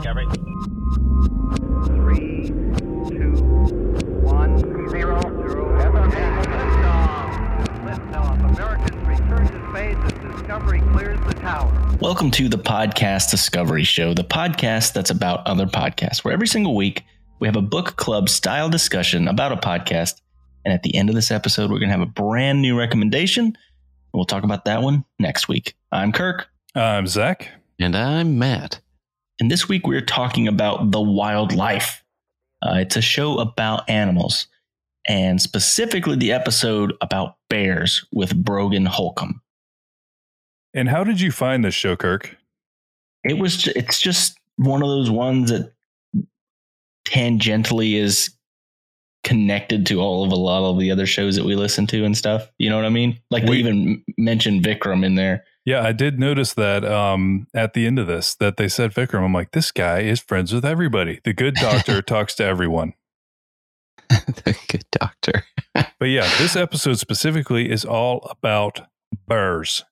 Discovery. Three, two, one, zero, zero. Liftoff. Liftoff. Americans return to space as Discovery clears the tower. Welcome to the Podcast Discovery Show, the podcast that's about other podcasts, where every single week we have a book club style discussion about a podcast. And at the end of this episode, we're going to have a brand new recommendation. And we'll talk about that one next week. I'm Kirk. I'm Zach. And I'm Matt. And this week we're talking about The Wild Life. Uh, it's a show about animals, and specifically the episode about bears with Brogan Holcombe. And how did you find this show, Kirk? It was. It's just one of those ones that tangentially is connected to all of a lot of the other shows that we listen to and stuff. You know what I mean? Like they We- even mentioned Vikram in there. Yeah, I did notice that um, at the end of this that they said Vikram. I'm like, this guy is friends with everybody. The good doctor talks to everyone. the good doctor. But yeah, this episode specifically is all about burrs.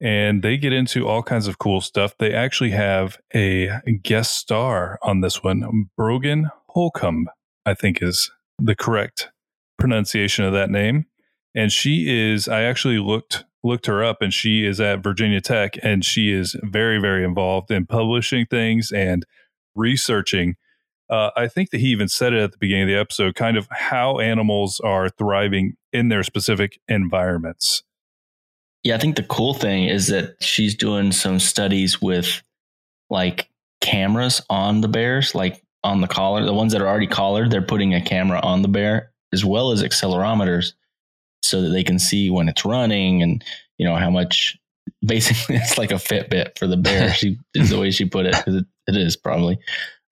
And they get into all kinds of cool stuff. They actually have a guest star on this one. Brogan Holcombe, I think is the correct pronunciation of that name. And she is I actually looked looked her up and she is at Virginia Tech and she is very, very involved in publishing things and researching uh, I think that he even said it at the beginning of the episode, kind of how animals are thriving in their specific environments. Yeah, I think the cool thing is that she's doing some studies with like cameras on the bears, like on the collar. The ones that are already collared, they're putting a camera on the bear as well as accelerometers so that they can see when it's running and you know how much basically it's like a Fitbit for the bear. she is the way she put it it, it is probably.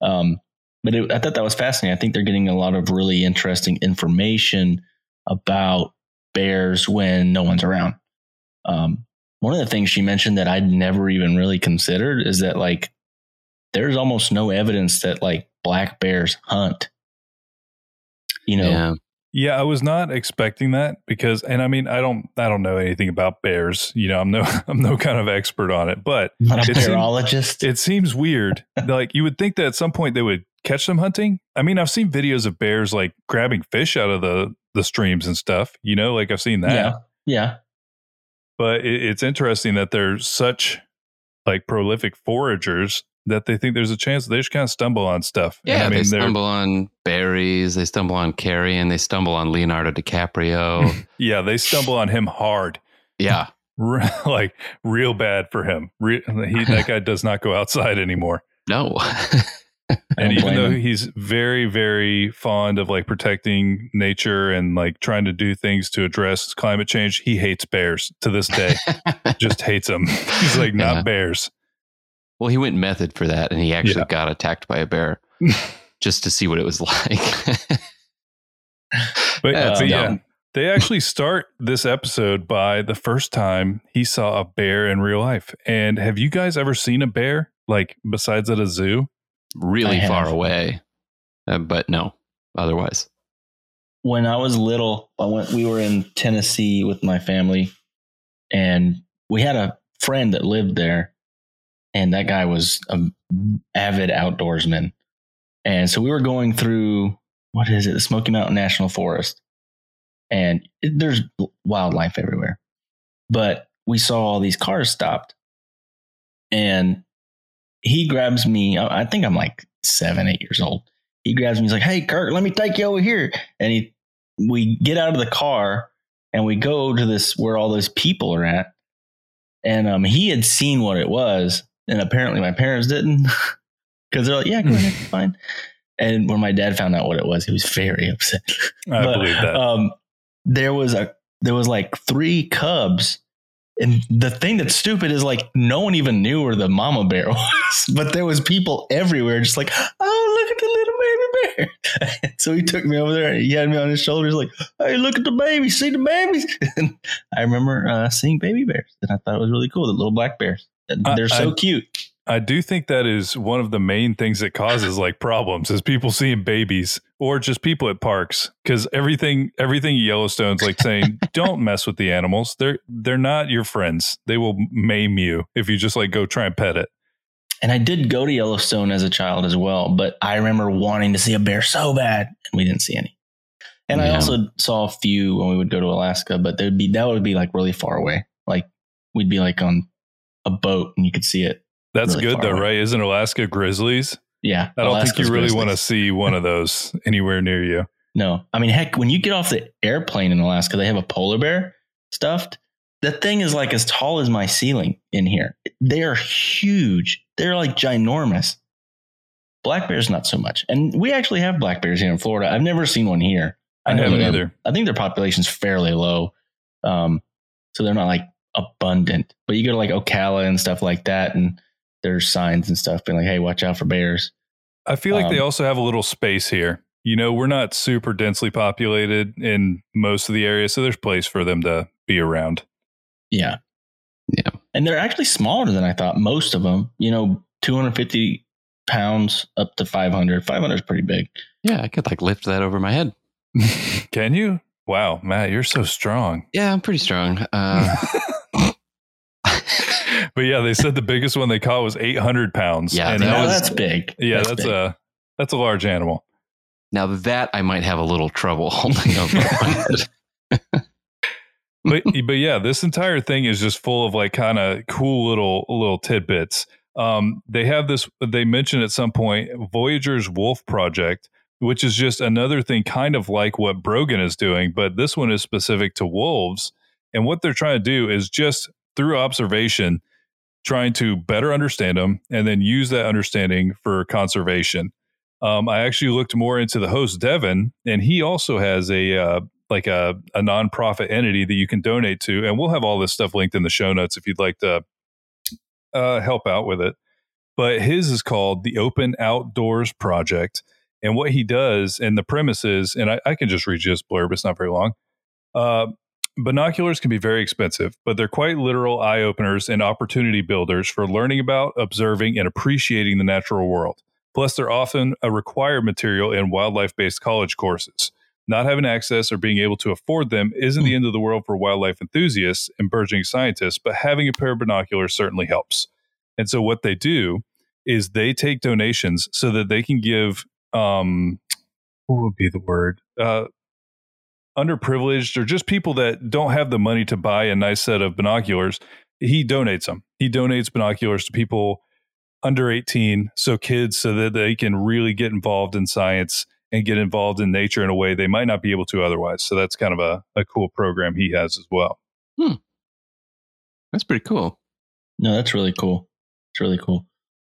Um, but it, I thought that was fascinating. I think they're getting a lot of really interesting information about bears when no one's around. Um, one of the things she mentioned that I'd never even really considered is that like there's almost no evidence that like black bears hunt. You know, Yeah. Yeah, I was not expecting that because, and I mean, I don't, I don't know anything about bears. You know, I'm no, I'm no kind of expert on it, but not a It bearologist. it seems weird. like you would think that at some point they would catch them hunting. I mean, I've seen videos of bears like grabbing fish out of the the streams and stuff. You know, like I've seen that. yeah, yeah, but it, it's interesting that they're such like prolific foragers that they think there's a chance they just kind of stumble on stuff. And Yeah, I mean, they stumble on berries, they stumble on carrion, they stumble on Leonardo DiCaprio. yeah, they stumble on him hard, yeah. Like real bad for him. Re- he that guy does not go outside anymore. No. And even though him. he's very, very fond of like protecting nature and like trying to do things to address climate change, he hates bears to this day. Just hates them. He's like, not Yeah. bears. Well, he went method for that and he actually Yeah. got attacked by a bear just to see what it was like. But, That's but yeah, they actually start this episode by the first time he saw a bear in real life. And have you guys ever seen a bear like besides at a zoo? really I far have. away. Uh, but no, otherwise. when I was little, I went. We were in Tennessee with my family, and we had a friend that lived there, and that guy was an avid outdoorsman. And so we were going through what is it, the Smoky Mountain National Forest, and it, there's wildlife everywhere. But we saw all these cars stopped, and he grabs me. I think I'm like seven, eight years old. He grabs me. He's like, "Hey, Kirk, let me take you over here." And he, we get out of the car and we go to this where all those people are at. And um, he had seen what it was, and apparently my parents didn't, because they're like, "Yeah, go ahead, fine." And when my dad found out what it was, he was very upset. I But, believe that. Um, there was a there was like three cubs, and the thing that's stupid is like no one even knew where the mama bear was, but there was people everywhere, just like, oh look at the little baby bear. so he took me over there, and he had me on his shoulders, like, hey, look at the baby, see the babies. and I remember uh, seeing baby bears, and I thought it was really cool. The little black bears, I- they're so I- cute. I do think that is one of the main things that causes like problems is people seeing babies or just people at parks because everything everything Yellowstone's like saying don't mess with the animals. They're they're not your friends. They will maim you if you just like go try and pet it. And I did go to Yellowstone as a child as well, but I remember wanting to see a bear so bad, and we didn't see any. And I also saw a few when we would go to Alaska, but there'd be that would be like really far away. Like we'd be like on a boat and you could see it. That's really good though, away. right? Isn't Alaska grizzlies? Yeah, I don't think you really grizzlies. want to see one of those anywhere near you. No, I mean, heck, when you get off the airplane in Alaska, they have a polar bear stuffed. The thing is like as tall as my ceiling in here. They are huge. They're like ginormous. Black bears, not so much. And we actually have black bears here in Florida. I've never seen one here. I know haven't either. I think their population's fairly low, um, so they're not like abundant. But you go to like Ocala and stuff like that, and there's signs and stuff being like, "Hey, watch out for bears." I feel like they Um, also have a little space here. You know, we're not super densely populated in most of the area, so there's place for them to be around. Yeah. Yeah. And they're actually smaller than I thought. Most of them, you know, 250 pounds up to 500. 500 is pretty big. Yeah, I could like lift that over my head. Can you? Wow, Matt, you're so strong. Yeah, I'm pretty strong. Uh, But yeah, they said the biggest one they caught was 800 pounds. Yeah, and that was- that's big. yeah, that's, big. a that's a large animal. now that I might have a little trouble holding head. but but yeah, this entire thing is just full of like kind of cool little little tidbits. Um, they have this. They mentioned at some point Voyageurs Wolf Project, which is just another thing, kind of like what Brogan is doing, but this one is specific to wolves. And what they're trying to do is just through observation, trying to better understand them and then use that understanding for conservation. Um, I actually looked more into the host Devin, and he also has a uh, like a, a nonprofit entity that you can donate to, and we'll have all this stuff linked in the show notes if you'd like to uh, help out with it. But his is called the Open Outdoors Project, and what he does, and the premise is, and I, I can just read you this blurb; it's not very long. Uh, binoculars can be very expensive, but they're quite literal eye openers and opportunity builders for learning about, observing, and appreciating the natural world. Plus, they're often a required material in wildlife based college courses. Not having access or being able to afford them isn't the end of the world for wildlife enthusiasts and burgeoning scientists, but having a pair of binoculars certainly helps. And so, what they do is they take donations so that they can give, um, what would be the word? Uh, underprivileged or just people that don't have the money to buy a nice set of binoculars. He donates them. He donates binoculars to people under 18 so kids so that they can really get involved in science and get involved in nature in a way they might not be able to otherwise so that's kind of a, a cool program he has as well hmm. That's pretty cool. No, that's really cool. It's really cool.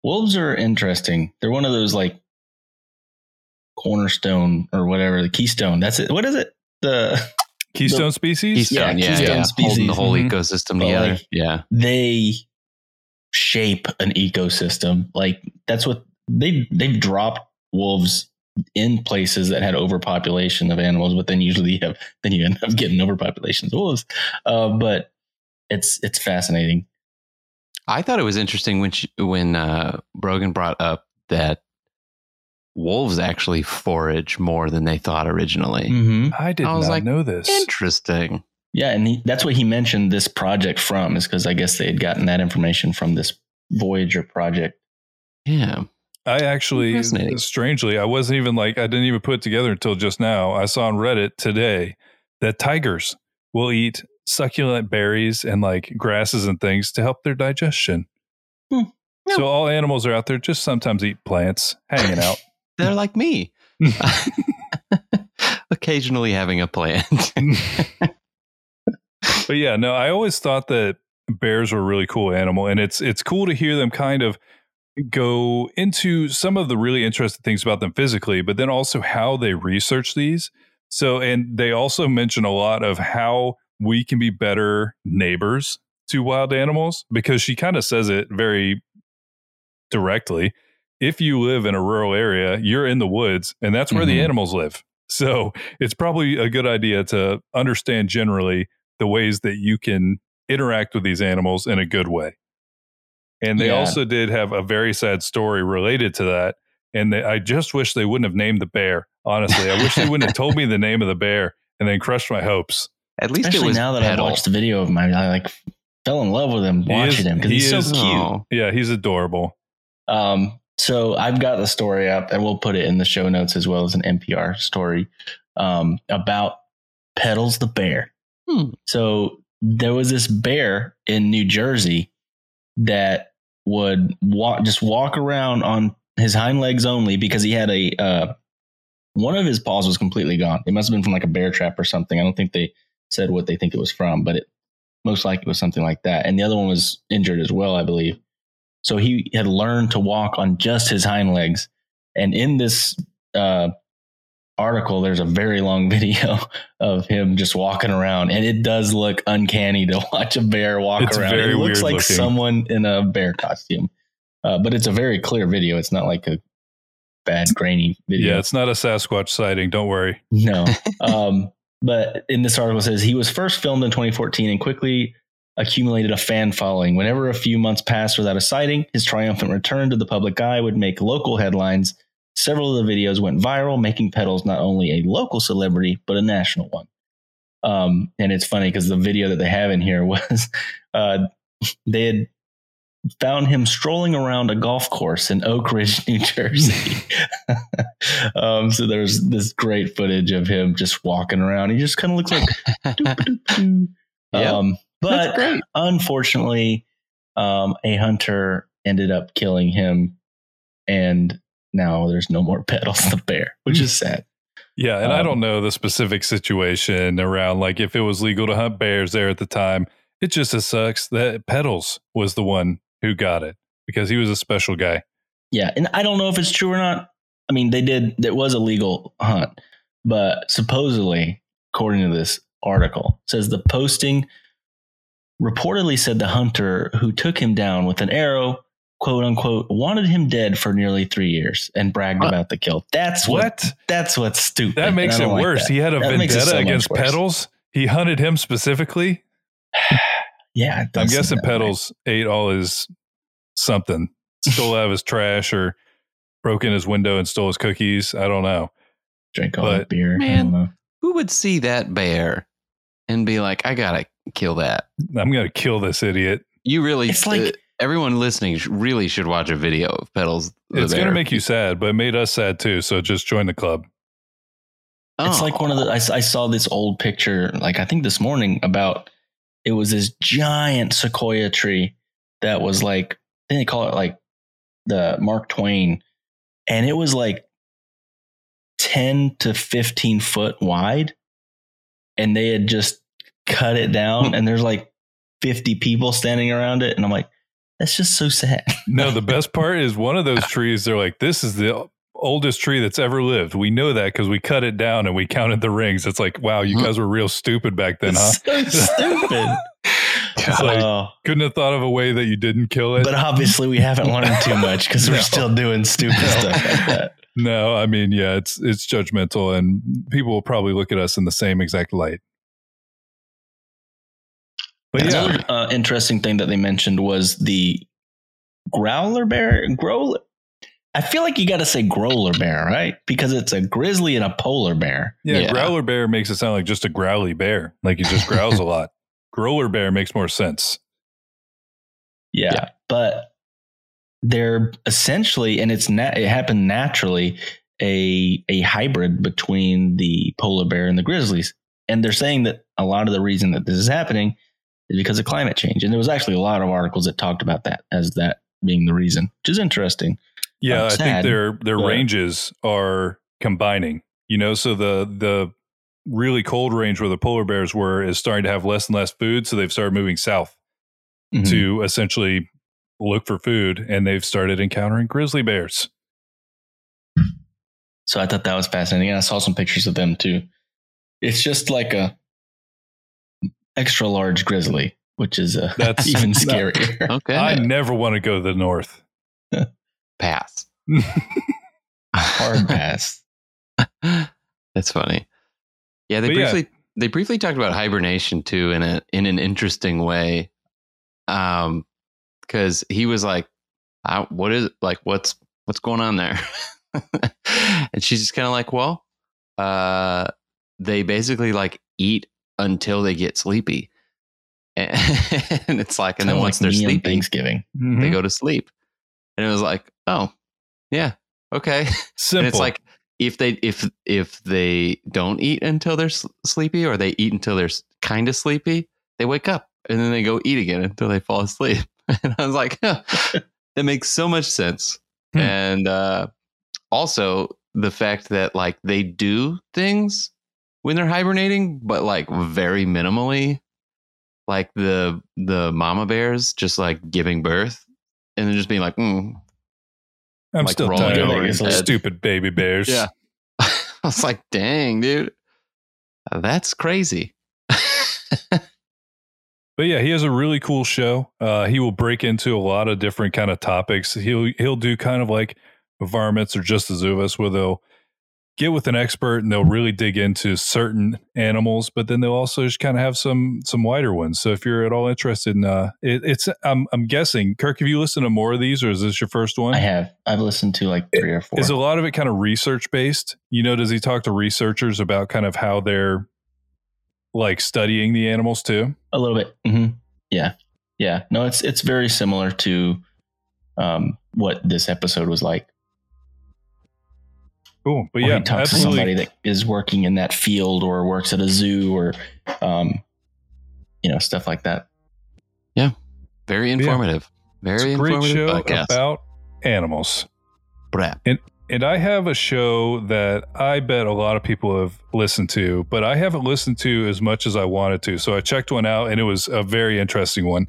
Wolves are interesting. They're one of those like cornerstone or whatever, the keystone. That's it. What is it? The keystone species Keystone, Yeah, yeah, keystone yeah, holding the species. whole Mhm. ecosystem But, together. like, yeah, they shape an ecosystem. Like that's what they they've dropped wolves in places that had overpopulation of animals, but then usually you have then you end up getting overpopulations of wolves. Uh, but it's it's fascinating. I thought it was interesting when she, when uh, Brogan brought up that wolves actually forage more than they thought originally. Mm-hmm. i did I was not like, know this Interesting. Yeah, and he, that's what he mentioned this project from is because I guess they had gotten that information from this Voyageurs project. Yeah. I actually, strangely, I wasn't even like, I didn't even put it together until just now. I saw on Reddit today that tigers will eat succulent berries and like grasses and things to help their digestion. Hmm. So all animals are out there just sometimes eat plants, hanging out. They're like me. Occasionally having a plant. but yeah, no, I always thought that bears were a really cool animal, and it's it's cool to hear them kind of go into some of the really interesting things about them physically, but then also how they research these. So, and they also mention a lot of how we can be better neighbors to wild animals because she kind of says it very directly. If you live in a rural area, you're in the woods, and that's where the Mhm. animals live. So, it's probably a good idea to understand generally the ways that you can interact with these animals in a good way. And they Yeah. also did have a very sad story related to that. And they, I just wish they wouldn't have named the bear. Honestly, I wish they wouldn't have told me the name of the bear and then crushed my hopes. At least Especially it was now that Petal. I watched the video of him, I, I like fell in love with him He watching is- him because he he's so is- cute. Oh, Yeah, he's adorable. Um, so I've got the story up, and we'll put it in the show notes as well as an NPR story um, about Pedals the bear. Hmm. So there was this bear in New Jersey that would walk, just walk around on his hind legs only because he had a uh, one of his paws was completely gone. It must have been from like a bear trap or something. I don't think they said what they think it was from, but it most likely was something like that. And the other one was injured as well, I believe. So he had learned to walk on just his hind legs. And in this uh, article, there's a very long video of him just walking around, and it does look uncanny to watch a bear walk It's around. it looks like looking. someone in a bear costume, uh, but it's a very clear video. It's not like a bad grainy video. Yeah, it's not a Sasquatch sighting. Don't worry. No. um, but in this article it says he was first filmed in 2014 and quickly accumulated a fan following. Whenever a few months passed without a sighting, his triumphant return to the public eye would make local headlines. Several of the videos went viral, making Pedals not only a local celebrity, but a national one. Um, and it's funny because the video that they have in here was uh, they had found him strolling around a golf course in Oak Ridge, New Jersey. um, so there's this great footage of him just walking around. He just kind of looks like, doop-a-doop-doo. Yep. um, but unfortunately, um, a hunter ended up killing him, and now there's no more pedals the bear, which is sad. Yeah, and I Um, don't know the specific situation around like if it was legal to hunt bears there at the time. It just it sucks that Pedals was the one who got it because he was a special guy. Yeah, and I don't know if it's true or not. I mean, they did. It was a legal hunt, but supposedly, according to this article, says the posting reportedly said the hunter who took him down with an arrow, quote unquote, wanted him dead for nearly three years and bragged What? about the kill. That's what. What? That's what's stupid. That makes it don't like worse. that. He had a That vendetta so against worse. Pedals. He hunted him specifically. Yeah, it I'm guessing that way. Pedals ate all his something, stole out of his trash, or broke in his window and stole his cookies. I don't know. Drink all the but- beer. Man. Who would see that bear and be like, I gotta kill that? I'm gonna kill this idiot. You really, It's like- uh, everyone listening really should watch a video of Pedals. the It's gonna make you sad, but it made us sad too. So just join the club. It's like one of the. I, I saw this old picture, like I think this morning, about it was this giant sequoia tree that was like, I they call it like the Mark Twain, and it was like ten to fifteen foot wide, and they had just cut it down, and there's like fifty people standing around it, and I'm like, that's just so sad. No, the best part is one of those trees. They're like, this is the oldest tree that's ever lived. We know that because we cut it down and we counted the rings. It's like, wow, you Mhm. guys were real stupid back then, huh? So stupid. It's like, Oh. couldn't have thought of a way that you didn't kill it. But obviously, we haven't learned too much because we're No. still doing stupid No. stuff like that. no, I mean, yeah, it's it's judgmental, and people will probably look at us in the same exact light. But yeah, Another uh, interesting thing that they mentioned was the growler bear. Growler. I feel like you got to say growler bear, right? Because it's a grizzly and a polar bear. yeah, Yeah. growler bear makes it sound like just a growly bear, like he just growls a lot. Growler bear makes more sense. Yeah, Yeah. but they're essentially, and it's na- it happened naturally, a a hybrid between the polar bear and the grizzlies. And they're saying that a lot of the reason that this is happening is because of climate change. And there was actually a lot of articles that talked about that as that being the reason, which is interesting. Yeah, Uh, I think their their but- ranges are combining. You know, so the the really cold range where the polar bears were is starting to have less and less food, so they've started moving south Mhm. to essentially look for food, and they've started encountering grizzly bears. So I thought that was fascinating. And I saw some pictures of them too. It's just like a extra large grizzly, which is uh, That's- even scarier. okay. I never want to go to the north. pass. Hard pass. That's funny. Yeah, they But yeah. briefly they briefly talked about hibernation too in a in an interesting way. Um, because he was like, I, "What is like what's what's going on there?" and she's just kind of like, "Well, uh, they basically like eat until they get sleepy." And it's like, and then once like they're me sleeping, Thanksgiving. they Mhm. go to sleep. and it was like, oh, yeah, okay. Simple. And it's like if they if if they don't eat until they're sleepy, or they eat until they're kind of sleepy, they wake up and then they go eat again until they fall asleep. And I was like, huh, that makes so much sense. Hmm. And uh, also the fact that like they do things when they're hibernating, but like very minimally, like the the mama bears just like giving birth and then just being like, mm. I'm like still tired of his stupid baby bears. Yeah. I was like, dang, dude, that's crazy. But yeah, he has a really cool show. Uh, he will break into a lot of different kind of topics. He'll he'll do kind of like varmints or just the Zuvas, where they'll get with an expert and they'll really dig into certain animals, but then they'll also just kind of have some some wider ones. So if you're at all interested in, uh, it, it's I'm I'm guessing, Kirk, have you listened to more of these, or is this your first one? I have. I've listened to like three or four. Is a lot of it kind of research based? You know, does he talk to researchers about kind of how they're like studying the animals too? a little bit. hmm Yeah, yeah. No, it's it's very similar to um, what this episode was like. Cool. But Or yeah, he talks to somebody that is working in that field or works at a zoo or, um, you know, stuff like that. Yeah. Very informative. It's Very a great informative show podcast. about animals. Brap. And I have a show that I bet a lot of people have listened to, but I haven't listened to as much as I wanted to. So I checked one out and it was a very interesting one.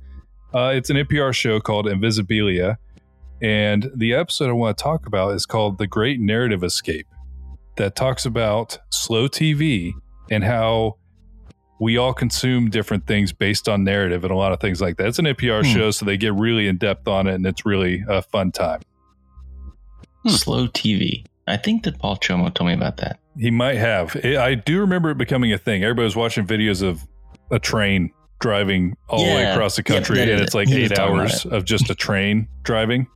Uh, it's an NPR show called Invisibilia. And the episode I want to talk about is called The Great Narrative Escape, that talks about slow TV and how we all consume different things based on narrative and a lot of things like that. It's an NPR Hmm. show, so they get really in depth on it and it's really a fun time. Hmm. Slow TV. I think that Paul Chomo told me about that. He might have. I do remember it becoming a thing. Everybody was watching videos of a train driving all the way across the country, that and it's like eight hours of just a train driving.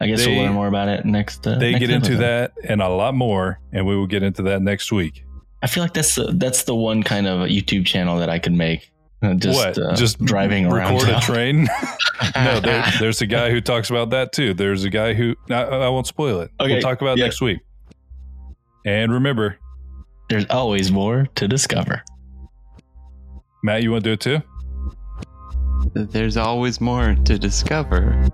I guess They- we'll learn more about it next. Uh, They next get into episode. that and a lot more, and we will get into that next week. I feel like that's the, that's the one kind of YouTube channel that I could make. Uh, Just, what? uh, just driving around. record a town. train? no, there, there's a guy who talks about that too. There's a guy who I, I won't spoil it. Okay, We'll talk about it yeah. next week. And remember, There's always more to discover. Matt, you want to do it too? There's always more to discover.